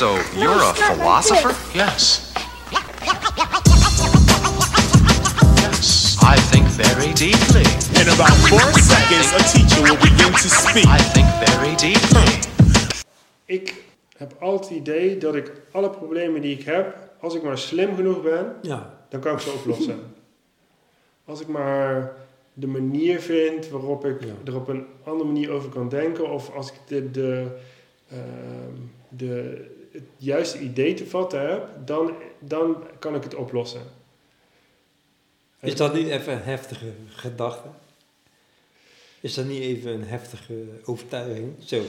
So you're a philosopher? Yes. Yes. I think very deeply. In about four seconds, a teacher will begin to speak. I think very deeply. Ik heb altijd het idee dat ik alle problemen die ik heb, als ik maar slim genoeg ben, Ja, dan kan ik ze oplossen. Als ik maar de manier vind waarop ik Ja. er op een andere manier over kan denken, of als ik de, de, ehm, de, het juiste idee te vatten heb, dan, dan kan ik het oplossen. is dat niet even een heftige gedachte? Is dat niet even een heftige overtuiging? Zo,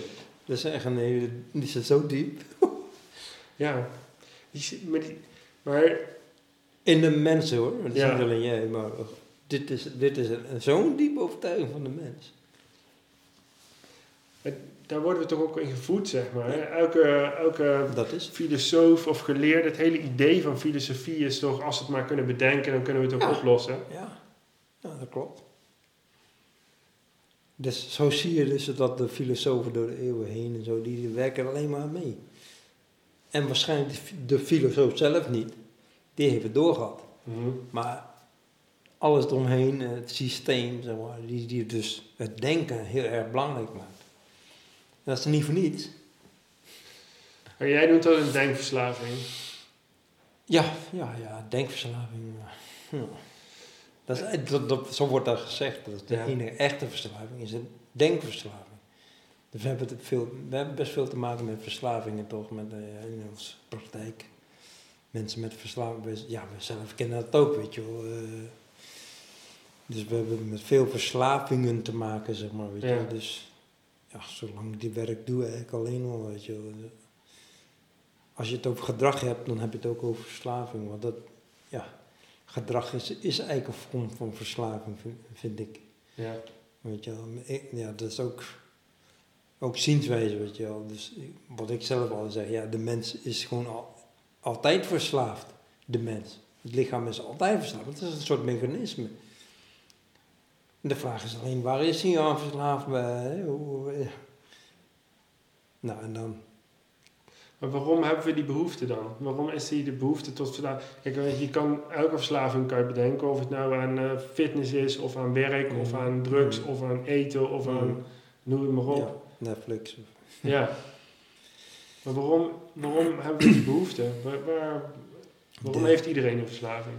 dat is echt een hele, die zit zo diep. Ja, die, maar, die, maar In de mensen hoor, dat is Ja. niet alleen jij, maar dit is, dit is een- zo'n diepe overtuiging van de mens. het- daar worden we toch ook in gevoed, zeg maar. Elke, elke Dat is filosoof of geleerde, het hele idee van filosofie is toch, als we het maar kunnen bedenken, dan kunnen we het ook Ja. oplossen. Ja, ja dat klopt. Dus zo zie je dus dat de filosofen door de eeuwen heen en zo, die werken alleen maar mee. En waarschijnlijk de filosoof zelf niet, die heeft het doorgehad. Mhm. Maar alles eromheen, het systeem, zeg maar, die, die dus het denken heel erg belangrijk maakt. Dat is niet voor niets. Maar jij noemt dat een denkverslaving. Ja, ja, ja, denkverslaving. Dat is, dat, dat, zo wordt dat gezegd. Dat is de Ja. enige echte verslaving is een denkverslaving. Dus we hebben, het veel, we hebben best veel te maken met verslavingen toch, met, eh, in onze praktijk. Mensen met verslaving, we- ja, we zelf kennen dat ook, weet je wel. eh. dus we hebben met veel verslavingen te maken, zeg maar, weet je Ja. Dus ja, zolang ik dit werk doe, eigenlijk alleen al, weet je. Als je het over gedrag hebt, dan heb je het ook over verslaving. Want dat, ja, gedrag is, is eigenlijk een vorm van verslaving, vind, vind ik. Ja. Weet je Ja, dat is ook, ook zienswijze, weet je wel. Dus wat ik zelf al zeg, ja, de mens is gewoon al, altijd verslaafd. De mens. Het lichaam is altijd verslaafd. Het is een soort mechanisme. De vraag is alleen, waar is hij aan verslaafd bij? Hoe- ja. Nou, en dan... Maar waarom hebben we die behoefte dan? Waarom is die de behoefte tot verslaving? Kijk, weet je, kan, elke verslaving kan je bedenken. Of het nou aan eh, fitness is, of aan werk, of Mm. aan drugs, Mm. of aan eten, of Mm. aan... Noem het maar op. Ja, Netflix. Ja. Maar waarom, waarom hebben we die behoefte? Waar, waar- waarom De- heeft iedereen een verslaving?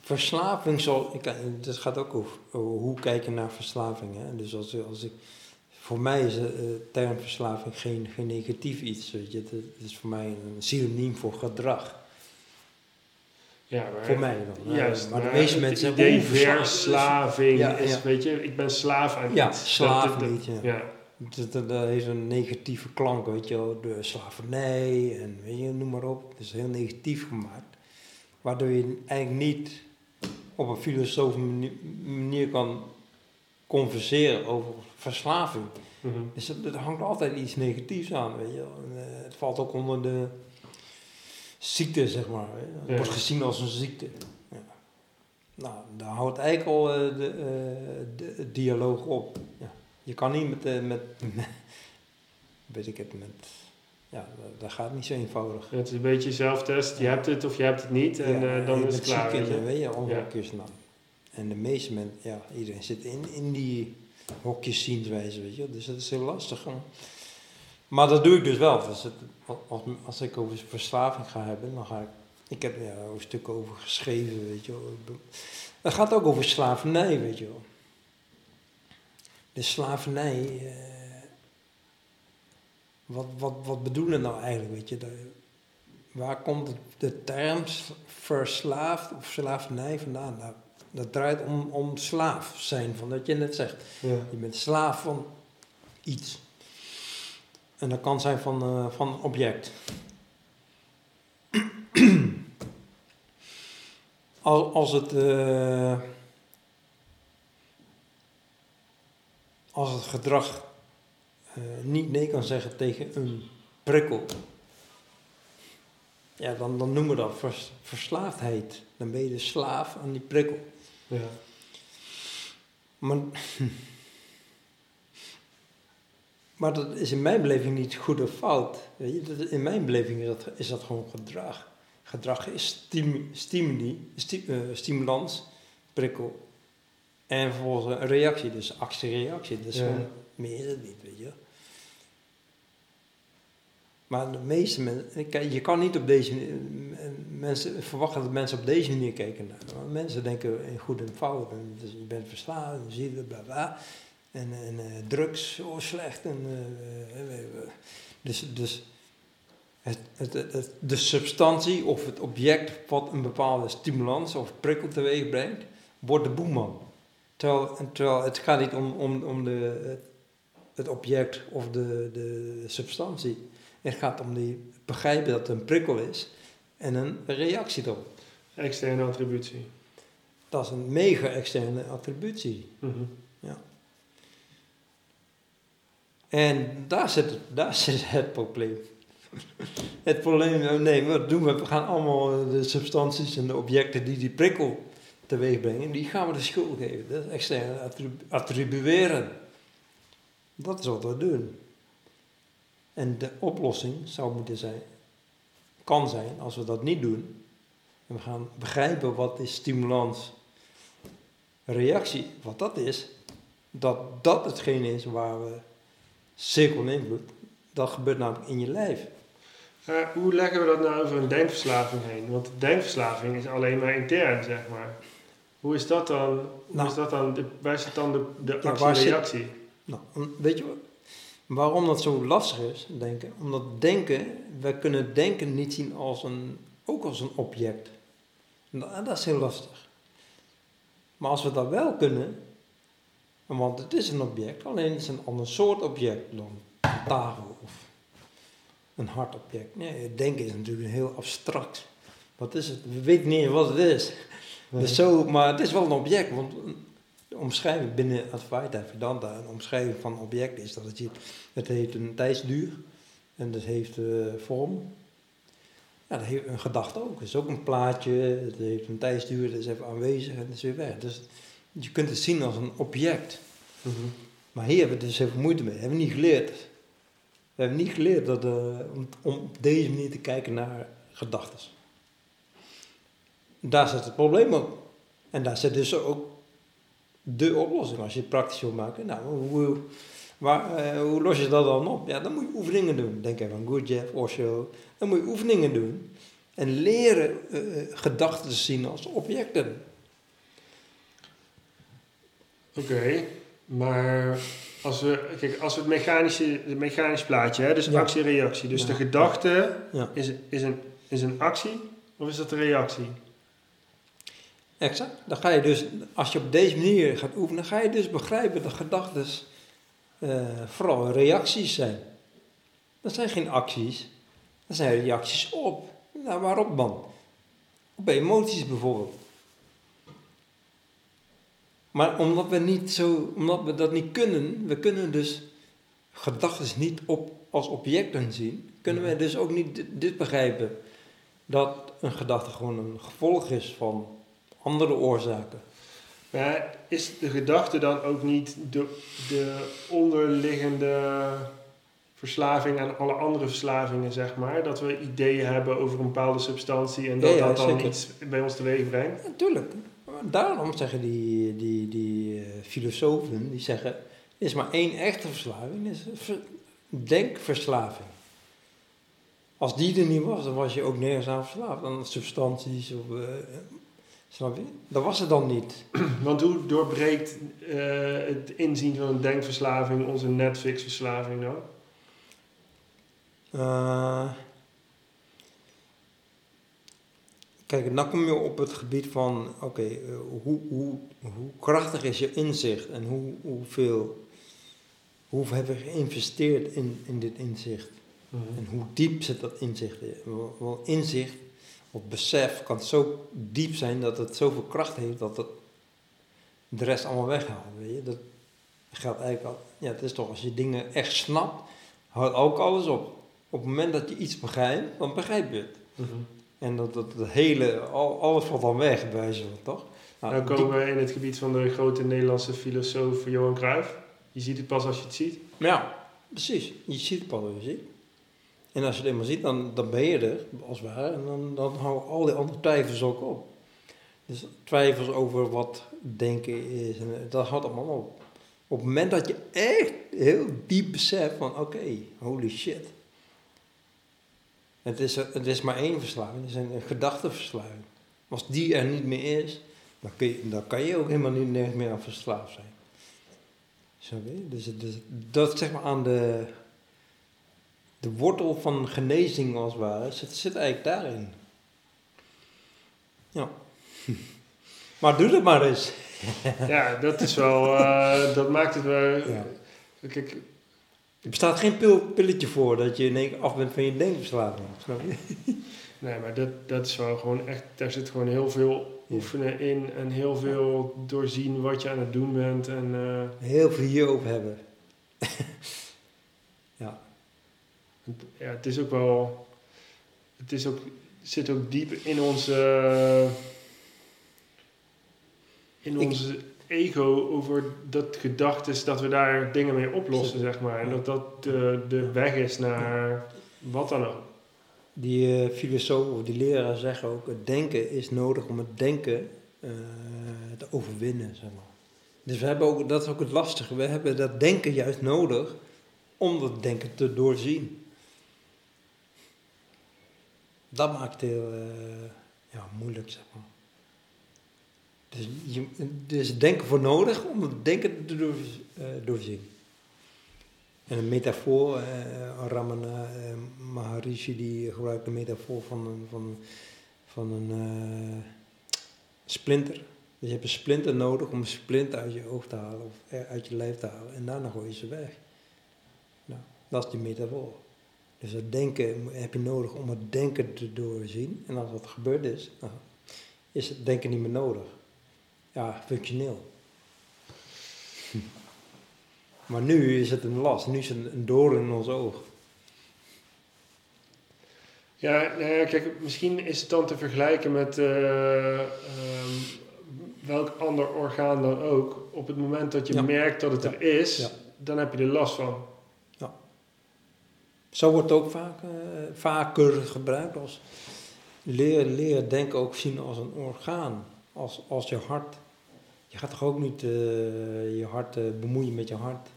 Verslaving zal, ik, het gaat ook over, hoe kijken naar verslaving. Hè? Dus als, als ik, voor mij is de term verslaving geen, geen negatief iets. Weet je? Het, is voor mij een synoniem voor gedrag. Ja, maar, Voor mij dan. Juist, maar de meeste het mensen hebben verslaving Ja, is, ja. weet je, ik ben slaaf aan Ja, iets. slaaf Dat- niet, ja. ja. Dat, dat, dat heeft een negatieve klank, weet je wel. De slavernij en weet je, noem maar op. Het is heel negatief gemaakt. Waardoor je eigenlijk niet op een filosofische manier, kan converseren over verslaving. Mhm. Dus er, er hangt altijd iets negatiefs aan, weet je. En, eh, het valt ook onder de ziekte, zeg maar. Het Ja. wordt gezien als een ziekte. Ja. Nou, daar houdt eigenlijk al eh, de, eh, de, dialoog op. Ja. Je kan niet met, met, weet ik het, met, ja, dat, dat gaat niet zo eenvoudig. Het is een beetje zelftest. Je hebt het of je hebt het niet. En Ja, eh, dan is het klaar. ziek en, je. weet je, hokjes nou. En de meeste mensen, ja, iedereen zit in, in die hokjes zienswijze, weet je. Dus dat is heel lastig. Maar dat doe ik dus wel. Het, als, als ik over verslaving ga hebben, dan ga ik... Ik heb ja, er een stuk over geschreven, weet je wel. Het gaat ook over slavernij, weet je wel. De slavernij... eh, wat, wat, wat bedoelen nou eigenlijk, weet je? Dat- waar komt het, de term verslaafd of slavernij vandaan? Nou, dat draait om, om slaaf zijn, van wat je net zegt. Ja. Je bent slaaf van iets. En dat kan zijn van, eh, van een object. als, als het. eh, als het gedrag eh, niet nee kan zeggen tegen een prikkel. Ja, dan, dan noemen we dat vers- verslaafdheid. Dan ben je de slaaf aan die prikkel. Maar dat is in mijn beleving niet goed of fout. Weet je? Dat, in mijn beleving is dat, is dat gewoon gedrag. Gedrag is stimu- stimuli, sti- eh, stimulans, prikkel. En vervolgens een reactie, dus actie-reactie. Dus Ja. gewoon, meer is het niet, weet je. Maar de meeste mensen, je kan niet op deze mensen verwachten dat mensen op deze manier kijken naar. Want mensen denken in goed en fout. En dus je bent verslaafd, en bla bla. En, en eh, drugs, zo slecht. En, eh, eh, dus dus het, het, het, het- de substantie of het object wat een bepaalde stimulans of prikkel teweeg brengt, wordt de boeman. Terwijl, het gaat niet om, om, om de, het, object of de, de substantie. Het gaat om die begrijpen dat het een prikkel is en een reactie erop. Externe attributie. Dat is een mega externe attributie. Mhm. En daar zit, het- daar zit het probleem. Het probleem, nee, wat doen we? We gaan allemaal de substanties en de objecten die die prikkel teweeg brengen, die gaan we de schuld geven. Dat is extern attribu- attribueren. Dat is wat we doen. En de oplossing zou moeten zijn, kan zijn, als we dat niet doen, en we gaan begrijpen wat is stimulans, reactie, wat dat is, dat dat hetgeen is waar we cirkel invloed, dat gebeurt namelijk in je lijf. Hoe leggen we dat nou over een denkverslaving heen? Want denkverslaving is alleen maar intern, zeg maar. Hoe is dat dan? Hoe Nou. is dat dan de, waar zit dan de, de Ja, actie-reactie? Nou, weet je? Waarom dat zo lastig is, denken? Omdat denken, wij kunnen denken niet zien als een, ook als een object. En dat, is heel lastig. Maar als we dat wel kunnen, want het is een object, alleen het is een ander soort object dan een tafel of een hard object. Nee, denken is natuurlijk heel abstract. Wat is het? We weten niet wat het is. Dus zo, maar het is wel een object, want de omschrijving binnen Advaita Vedanta, een omschrijving van object is dat het, je- het heeft een tijdsduur en het heeft eh, vorm. Ja, dat heeft een gedachte ook. Het is ook een plaatje, het heeft een tijdsduur, het is even aanwezig en het is weer weg. Dus je kunt het zien als een object. Mhm. Maar hier hebben we dus even moeite mee. hebben we niet geleerd. We hebben niet geleerd dat, eh, om, om op deze manier te kijken naar gedachten. Daar zit het probleem op. En daar zit dus ook de oplossing als je het praktisch wil maken. Nou, hoe, waar, eh, hoe los je dat dan op? Ja, dan moet je oefeningen doen. Denk even aan Gurdjieff, Osho. Dan moet je oefeningen doen. En leren eh, gedachten te zien als objecten. Oké, maar als we, kijk, als we het mechanische, het mechanisch plaatje, hè, dus Ja. actie-reactie. Dus Ja. de gedachte Ja. is, is, een, is een actie of is dat de reactie? Exact. Dan ga je dus, als je op deze manier gaat oefenen, ga je dus begrijpen dat gedachten eh, vooral reacties zijn. Dat zijn geen acties, dat zijn reacties op. Nou, waarop dan? Op emoties bijvoorbeeld. Maar omdat we, niet zo, omdat we dat niet kunnen, we kunnen dus gedachten niet op, als objecten zien, kunnen we dus ook niet dit, dit begrijpen. Dat een gedachte gewoon een gevolg is van andere oorzaken. Maar is de gedachte dan ook niet de, de onderliggende verslaving aan alle andere verslavingen, zeg maar? Dat we ideeën hebben over een bepaalde substantie en dat Ja, ja, dat dan zeker. iets bij ons teweeg brengt? Natuurlijk. Daarom zeggen die, die, die eh, filosofen, die zeggen, er is maar één echte verslaving, is ver- denkverslaving. Als die er niet was, dan was je ook nergens aan verslaafd, aan substanties of... eh, snap je? Dat was het dan niet. Want hoe doorbreekt eh, het inzien van een denkverslaving onze Netflix-verslaving dan? Eh, kijk, dan kom je op het gebied van, oké, eh, hoe, hoe, hoe krachtig is je inzicht en hoe, hoeveel, hoe hebben we geïnvesteerd in, in dit inzicht? En hoe diep zit dat inzicht? in? Wel- wel inzicht of besef kan zo diep zijn dat het zoveel kracht heeft dat het de rest allemaal weghaalt. Weet je? Dat geldt eigenlijk al. Ja, het is toch als je dingen echt snapt, houdt ook alles op. Op het moment dat je iets begrijpt, dan begrijp je het. Mhm. En dat, dat het hele, al, alles valt dan weg, bij van, toch? Nou, Nou die- komen we in het gebied van de grote Nederlandse filosoof Johan Cruijff. Je ziet het pas als je het ziet. Ja, precies. Je ziet pas wat je ziet. En als je het eenmaal ziet, dan, dan ben je er, als het ware. En dan, dan houden al die andere twijfels ook op. Dus twijfels over wat denken is, en dat houdt allemaal op. Op het moment dat je echt heel diep beseft van, oké, holy shit. Het is, het is maar één verslaving, het is een, gedachteverslaving. Als die er niet meer is, dan, kun je, dan kan je ook helemaal niet meer aan verslaafd zijn. Dus, dus dat zeg maar aan de, de wortel van genezing als het ware, zit, zit eigenlijk daarin. Ja. Maar doe het maar eens. Ja, dat is wel, eh, dat maakt het wel... Ja. Kijk, Er bestaat geen pil, pilletje voor dat je in één keer af bent van je denkverslaving. Snap je? nee, maar dat, dat is wel gewoon echt, daar zit gewoon heel veel Ja. oefenen in en heel veel doorzien wat je aan het doen bent. En eh, Heel veel hierover hebben. ja. Het- ja, het is ook wel, het is ook, zit ook diep in onze, in Ik- onze ego over dat gedachtes dat we daar dingen mee oplossen, zeg maar. En dat dat de, de weg is naar wat dan ook. Die eh filosoof of die leraar zeggen ook, het denken is nodig om het denken eh, te overwinnen, zeg maar. Dus we hebben ook, dat is ook het lastige, we hebben dat denken juist nodig om dat denken te doorzien. Dat maakt het heel eh, ja, moeilijk, zeg maar. Dus je, is denken voor nodig om het denken te door, eh, doorzien. En een metafoor, eh, Ramana eh, Maharishi die gebruikt een metafoor van een, van, van een splinter. Dus je hebt een splinter nodig om een splinter uit je oog te halen of uit je lijf te halen. En daarna gooi je ze weg. Nou, dat is die metafoor. Dus dat denken heb je nodig om het denken te doorzien. En als dat gebeurd is, nou, is het denken niet meer nodig. Ja, functioneel. Hm. Maar nu is het een last, nu is het een doorn in ons oog. Ja, nou ja, kijk, misschien is het dan te vergelijken met eh, ehm, welk ander orgaan dan ook. Op het moment dat je Ja. merkt dat het Ja. er is, dan heb je er last van. Zo wordt het ook vaak, eh, vaker gebruikt als leren, leren denken ook zien als een orgaan, als, als je hart. Je gaat toch ook niet eh, je hart eh, bemoeien met je hart.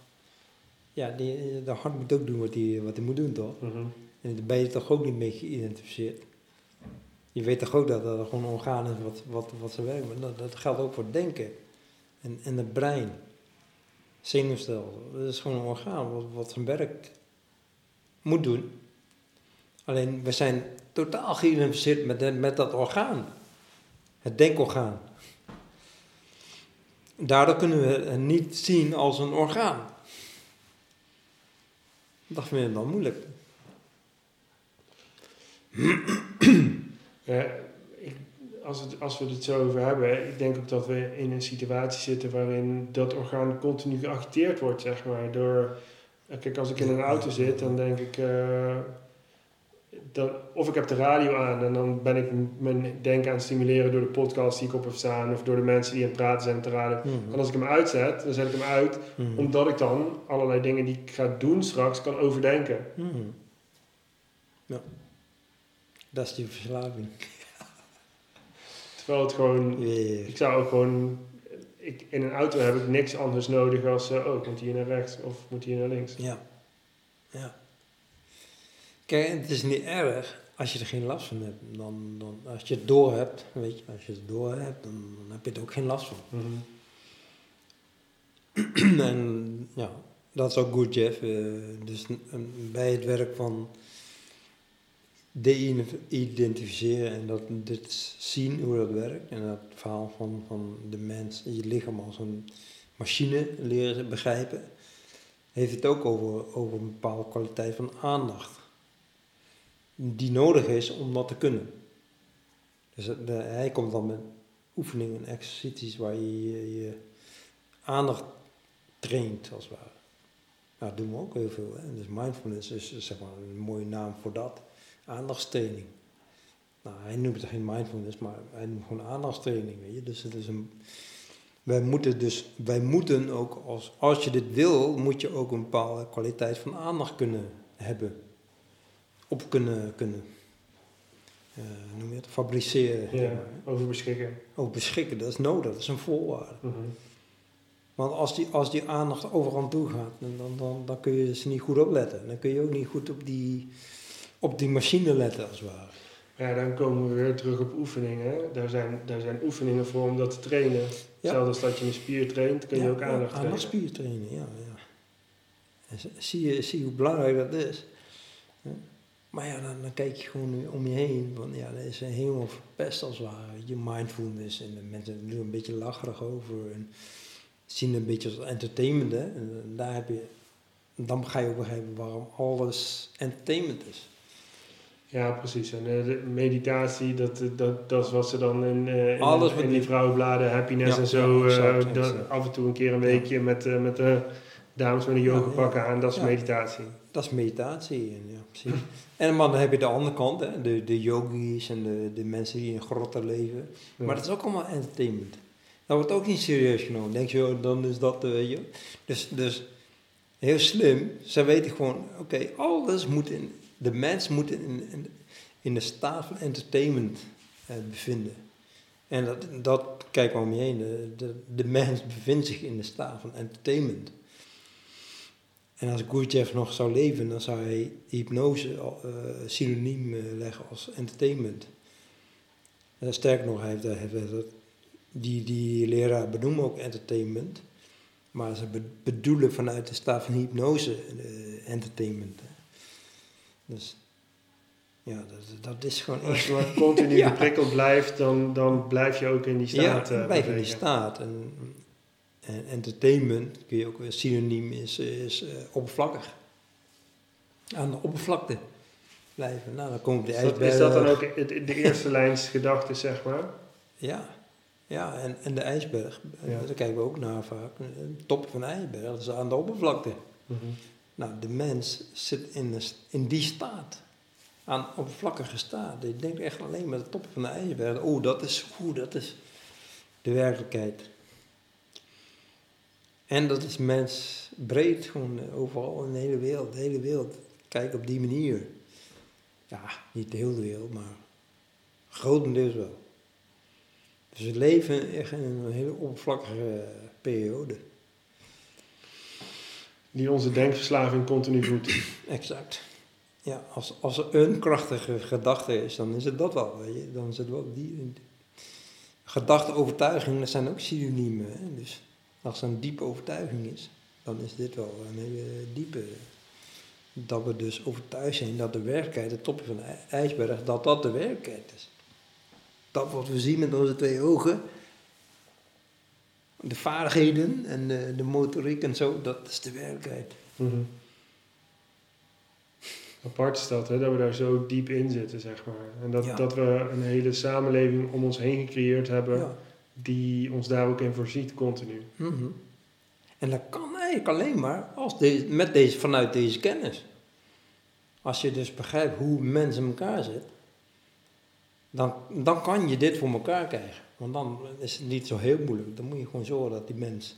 Ja, die, de hart moet ook doen wat hij wat moet doen, toch? En daar ben je toch ook niet mee geïdentificeerd. Je weet toch ook dat dat gewoon een orgaan is wat, wat, wat ze werken. Maar dat, dat geldt ook voor denken. En, en het brein. Zenuwstelsel. Dat is gewoon een orgaan wat, wat zijn werk moet doen. Alleen we zijn totaal geïdentificeerd met, met dat orgaan. Het denkorgaan. Daardoor kunnen we het niet zien als een orgaan. Dat vinden we dan moeilijk. Ja, ik, als, het, als we het zo over hebben, ik denk ook dat we in een situatie zitten waarin dat orgaan continu geacteerd wordt, zeg maar. Door, eh, kijk, als ik in een auto zit, dan denk ik, dan, of ik heb de radio aan en dan ben ik mijn denken aan het stimuleren door de podcast die ik op heb staan of door de mensen die aan het praten zijn de radio. En als ik hem uitzet, dan zet ik hem uit, Mhm. omdat ik dan allerlei dingen die ik ga doen straks kan overdenken. Mhm. Ja. Dat is die verslaving. Terwijl het gewoon. Ik zou ook gewoon... Ik, in een auto heb ik niks anders nodig als... eh, oh, ik moet hier naar rechts of moet hier naar links. Ja. Ja. Kijk, het is niet erg als je er geen last van hebt. Dan, dan, als je het door hebt, weet je, als je het door hebt, dan, dan heb je er ook geen last van. en ja, dat is ook goed, Jeff. Eh, dus eh, bij het werk van de-identificeren en dat dit zien hoe dat werkt. En dat verhaal van, van de mens, je lichaam als een machine leren begrijpen. Heeft het ook over, over een bepaalde kwaliteit van aandacht. Die nodig is om dat te kunnen. Dus hij komt dan met oefeningen en exercities waar je je, aandacht traint, als het ware. Nou, dat doen we ook heel veel. Dus mindfulness is zeg maar een mooie naam voor dat. Aandachtstraining. Nou, hij noemt het geen mindfulness, maar hij noemt gewoon aandachtstraining, weet je. Dus het is een... wij moeten dus, wij moeten ook, als, als je dit wil, moet je ook een bepaalde kwaliteit van aandacht kunnen hebben. Op kunnen, kunnen eh, noem je het, fabriceren. Ja, over beschikken. Ook beschikken, dat is nodig, dat is een voorwaarde. Mhm. Want als die, als die aandacht overal toe gaat, dan, dan, dan, dan kun je dus niet goed opletten. Dan kun je ook niet goed op die, op die machine letten, als het ware. Ja, dan komen we weer terug op oefeningen. Daar zijn, daar zijn oefeningen voor om dat te trainen. Hetzelfde als dat je een spier traint, kun je Ja, ook aandacht trainen. Aandachtspier trainen, ja. ja. En zie, je, zie hoe belangrijk dat is. Maar ja, dan, dan kijk je gewoon om je heen. Van, ja, dat is helemaal verpest als het ware. Je mindfulness en de mensen doen er een beetje lacherig over. En zien een beetje als entertainment. Hè. En daar heb je, dan ga je ook begrijpen waarom alles entertainment is. Ja, precies. En eh, de meditatie, dat, eh, dat, dat is wat ze dan in, eh, in, Alles in die vrouwenbladen, happiness Ja, en zo, ja, exact, dat- exact. af en toe een keer een weekje met, met de dames met een yoga pakken aan, dat is meditatie. Dat is meditatie. En, ja, precies. en maar dan heb je de andere kant, hè, de, de yogis en de, de mensen die in grotten leven. Maar dat is ook allemaal entertainment. Dat wordt ook niet serieus genomen. Denk je, oh, dan is dat, weet je. Dus, dus heel slim. Ze weten gewoon, oké, alles moet in, de mens moet in, in, de staat van entertainment eh, bevinden. En dat, dat, kijk maar om je heen, de, de, mens bevindt zich in de staat van entertainment. En als Gurdjieff nog zou leven, dan zou hij hypnose eh, synoniem eh, leggen als entertainment. En sterker nog, hij heeft, hij heeft die, die leraar benoemen ook entertainment. Maar ze be- bedoelen vanuit de staat van hypnose entertainment. Dus ja, dat, dat is gewoon Als je maar continu Ja. geprikkeld blijft, dan, dan blijf je ook in die staat ja, eh, blijf in die staat. En, en entertainment, kun je ook weer synoniem, is, is eh, oppervlakkig. Aan de oppervlakte blijven. Nou, dan komt de ijsberg. is dat dan ook het- de eerste lijns gedachte, zeg maar? Ja, ja en, en de ijsberg, Ja. daar kijken we ook naar vaak. De top van de ijsberg, dat is aan de oppervlakte. Mhm. Nou, de mens zit in, in die staat. Aan oppervlakkige staat. Je denkt echt alleen maar de top van de ijsberg. Oh, dat is goed, dat is de werkelijkheid. En dat is mens breed, gewoon eh, overal in de hele wereld. De hele wereld. Kijk op die manier. Ja, niet de hele wereld, maar grotendeels wel. Dus we leven echt in een hele oppervlakkige periode. Die onze denkverslaving continu voedt. Exact. Ja, als, als er een krachtige gedachte is, dan is het dat wel. Weet je? Dan is het wel die. Gedachte, overtuiging, zijn ook synoniemen. Dus als er een diepe overtuiging is, dan is dit wel een hele diepe. Dat we dus overtuigd zijn dat de werkelijkheid, het topje van de ij- ijsberg, dat dat de werkelijkheid is. Dat wat we zien met onze twee ogen, de vaardigheden en de, de motoriek en zo, dat is de werkelijkheid. Mhm. Apart is dat, hè, dat we daar zo diep in zitten, zeg maar. En dat, Ja. dat we een hele samenleving om ons heen gecreëerd hebben, Ja. die ons daar ook in voorziet, continu. Mhm. En dat kan eigenlijk alleen maar als deze, met deze, vanuit deze kennis. Als je dus begrijpt hoe mensen in elkaar zitten, dan, dan kan je dit voor elkaar krijgen. Want dan is het niet zo heel moeilijk. Dan moet je gewoon zorgen dat die mens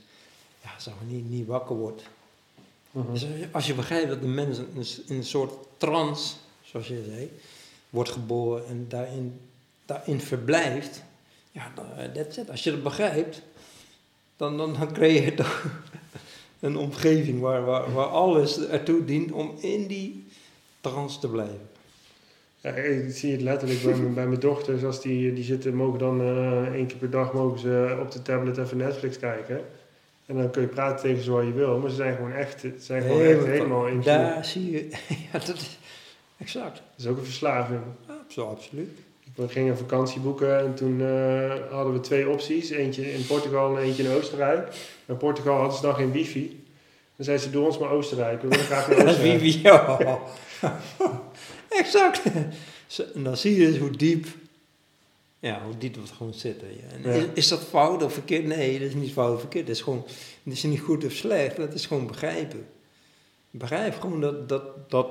ja, zeg maar, niet, niet wakker wordt. Mhm. Dus als je- begrijpt dat de mens in een, s- in een soort trance, zoals je zei, wordt geboren en daarin, daarin verblijft, ja, eh, that's it. Als je dat begrijpt, dan, dan, dan creëer je toch een omgeving waar, waar, waar alles ertoe dient om in die trance te blijven. Ja, ik zie het letterlijk bij, mijn- bij mijn dochters. Als die, die zitten, mogen dan eh één keer per dag mogen ze op de tablet even Netflix kijken. En dan kun je praten tegen ze wat je wil. Maar ze zijn gewoon echt, ze zijn gewoon echt helemaal in. Daar zie je, ja, dat is exact. Dat is ook een verslaving. Zo, absoluut. We gingen een vakantie boeken en toen eh, hadden we twee opties. Eentje in Portugal en eentje in Oostenrijk. In Portugal hadden ze dan geen wifi. Dan zei ze, doe ons maar Oostenrijk. We willen graag naar Oostenrijk. Wie, ja. exact. En dan zie je dus hoe diep, ja, hoe diep het gewoon zit. En Ja. is, is dat fout of verkeerd? Nee, dat is niet fout of verkeerd. Dat is gewoon, het is niet goed of slecht. Dat is gewoon begrijpen. Begrijp gewoon dat dat, dat,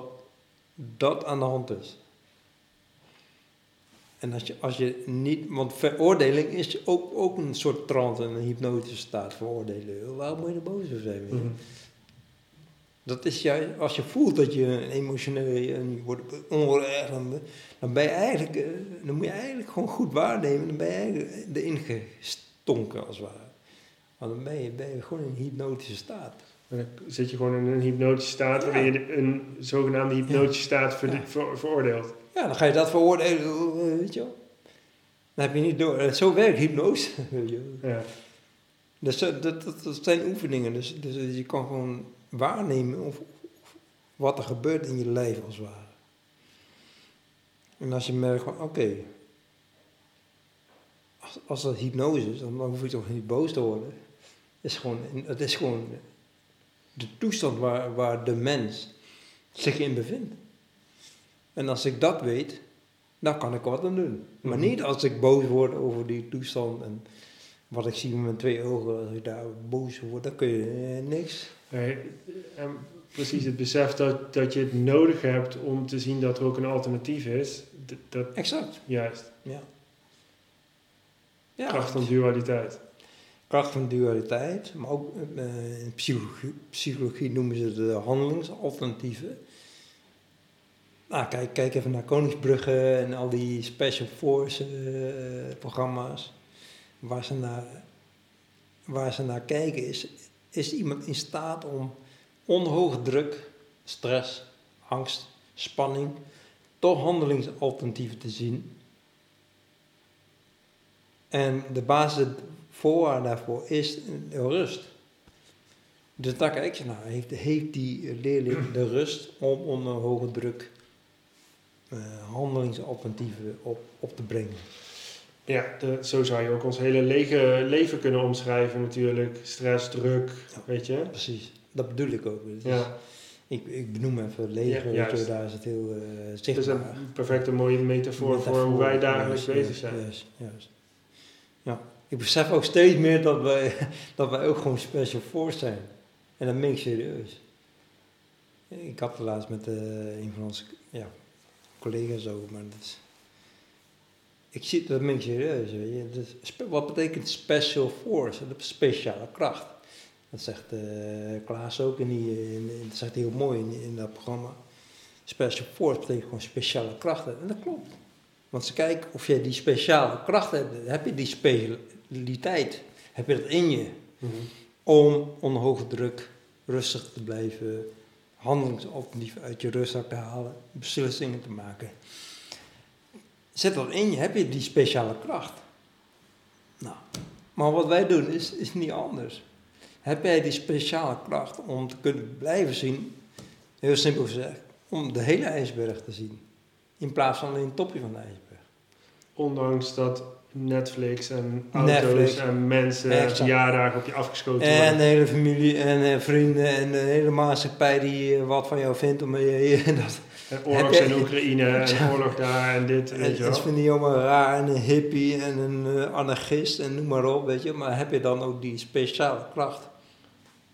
dat aan de hand is. En als je, als je niet, want veroordeling is ook, ook een soort trance en een hypnotische staat veroordelen. Waarom moet je er boos over zijn? Dat is juist, als je voelt dat je emotioneel en je wordt onrecht, dan, ben je eigenlijk, eh, dan moet je eigenlijk gewoon goed waarnemen. Dan ben je eigenlijk erin gestonken als het ware. Maar dan ben je, ben je gewoon in een hypnotische staat. Dan zit je gewoon in een hypnotische staat waarin je een zogenaamde hypnotische staat ver- Ja. ver- veroordeelt. Ja, dan ga je dat veroordelen, eh, weet je wel. Dan heb je niet door. eh, Zo werkt hypnose. weet je wel. Ja. Dus dat, dat, dat zijn oefeningen. Dus, dus je kan gewoon waarnemen of, of wat er gebeurt in je lijf als het ware. En als je merkt van, oké, als, als dat hypnose is, dan hoef je toch niet boos te worden. Het is gewoon, het is gewoon de toestand waar, waar de mens zich in bevindt. En als ik dat weet, dan kan ik wat aan doen. Maar Mhm. niet als ik boos word over die toestand en wat ik zie met mijn twee ogen, als ik daar boos word, dan kun je eh, niks. Nee, en precies het besef dat, dat je het nodig hebt om te zien dat er ook een alternatief is. Dat, Exact, juist. ja. ja Kracht van dualiteit. kracht van dualiteit, maar ook eh, in psychologie, psychologie noemen ze de handelingsalternatieven. Nou, kijk, kijk even naar Koningsbrugge en al die Special Force eh, programma's. Waar ze, naar, waar ze naar kijken is, is iemand in staat om onder hoge druk, stress, angst, spanning, toch handelingsalternatieven te zien. En de basis voorwaarde daarvoor is rust. Dus daar kijk je naar. Heeft, heeft die leerling de rust om onder hoge druk eh, handelingsalternatieven op, op te brengen? Ja, de- zo zou je ook ons hele lege, leven kunnen omschrijven natuurlijk. Stress, druk, Ja. weet je. Precies, dat bedoel ik ook. Is- Ja, ik, ik benoem even leger, Ja, je, daar is het heel eh het is zichtbaar. een perfecte mooie metafoor, voor hoe wij dagelijks juist, bezig zijn. Juist, juist. Ja, ik besef ook steeds meer dat wij, dat wij ook gewoon special force zijn. En dat meen ik serieus. Ik had het laatst met eh, een van onze ja, collega's over, maar dat is... Ik zie dat meen ik serieus. Dus wat betekent special force? Dat is speciale kracht. Dat zegt eh, Klaas ook in die, in, in- dat zegt heel mooi in, in dat programma. Special force betekent gewoon speciale krachten. En dat klopt. Want ze kijken of jij die speciale kracht hebt. Heb je die specialiteit? Heb je dat in je? Mhm. Om onder hoge druk rustig te blijven. Handelingsalternatieven uit je rustzak te halen. Beslissingen te maken. Zet dat in je. Heb je die speciale kracht? Nou, maar wat wij doen is, is niet anders. Heb jij die speciale kracht om te kunnen blijven zien? Heel simpel gezegd. Om de hele ijsberg te zien. In plaats van alleen het topje van de ijsberg. Ondanks dat Netflix en auto's Netflix. en mensen Exact. verjaardagen op je afgeschoten En de hele familie en eh, vrienden en de hele maatschappij die eh, wat van jou vindt. Om, je, je, dat, En oorlogs heb in Oekraïne en oorlog daar en dit, weet het je wel. vind die allemaal raar en een hippie en een eh, anarchist en noem maar op. Weet je. Maar heb je dan ook die speciale kracht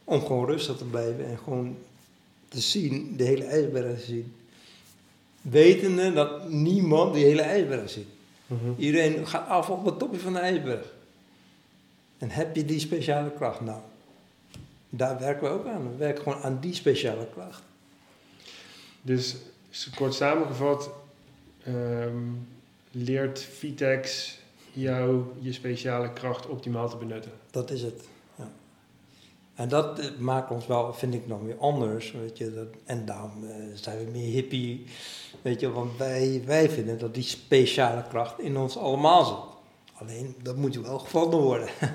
om gewoon rustig te blijven en gewoon te zien, de hele ijsberg te zien. Wetende dat niemand die hele ijsberg ziet. Mhm. Iedereen gaat af op het topje van de ijsberg. En heb je die speciale kracht? Nou, daar werken we ook aan. We werken gewoon aan die speciale kracht. Dus s- kort samengevat, ehm, leert Vitex jou je speciale kracht optimaal te benutten. Dat is het. Ja. En dat eh, maakt ons wel, vind ik, nog weer anders. Weet je, dat, en daarom eh, zijn we meer hippie. Weet je, want wij, wij vinden dat die speciale kracht in ons allemaal zit. Alleen, dat moet wel gevonden worden.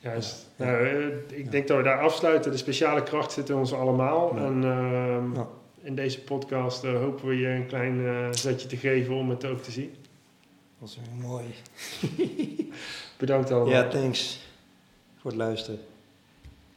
Juist. Ja. Nou, eh, ik denk dat we daar afsluiten. De speciale kracht zit in ons allemaal. En ehm, Ja. In deze podcast eh, hopen we je een klein eh, zetje te geven om het ook te zien. Dat is mooi. Bedankt allemaal. Ja, thanks voor het luisteren.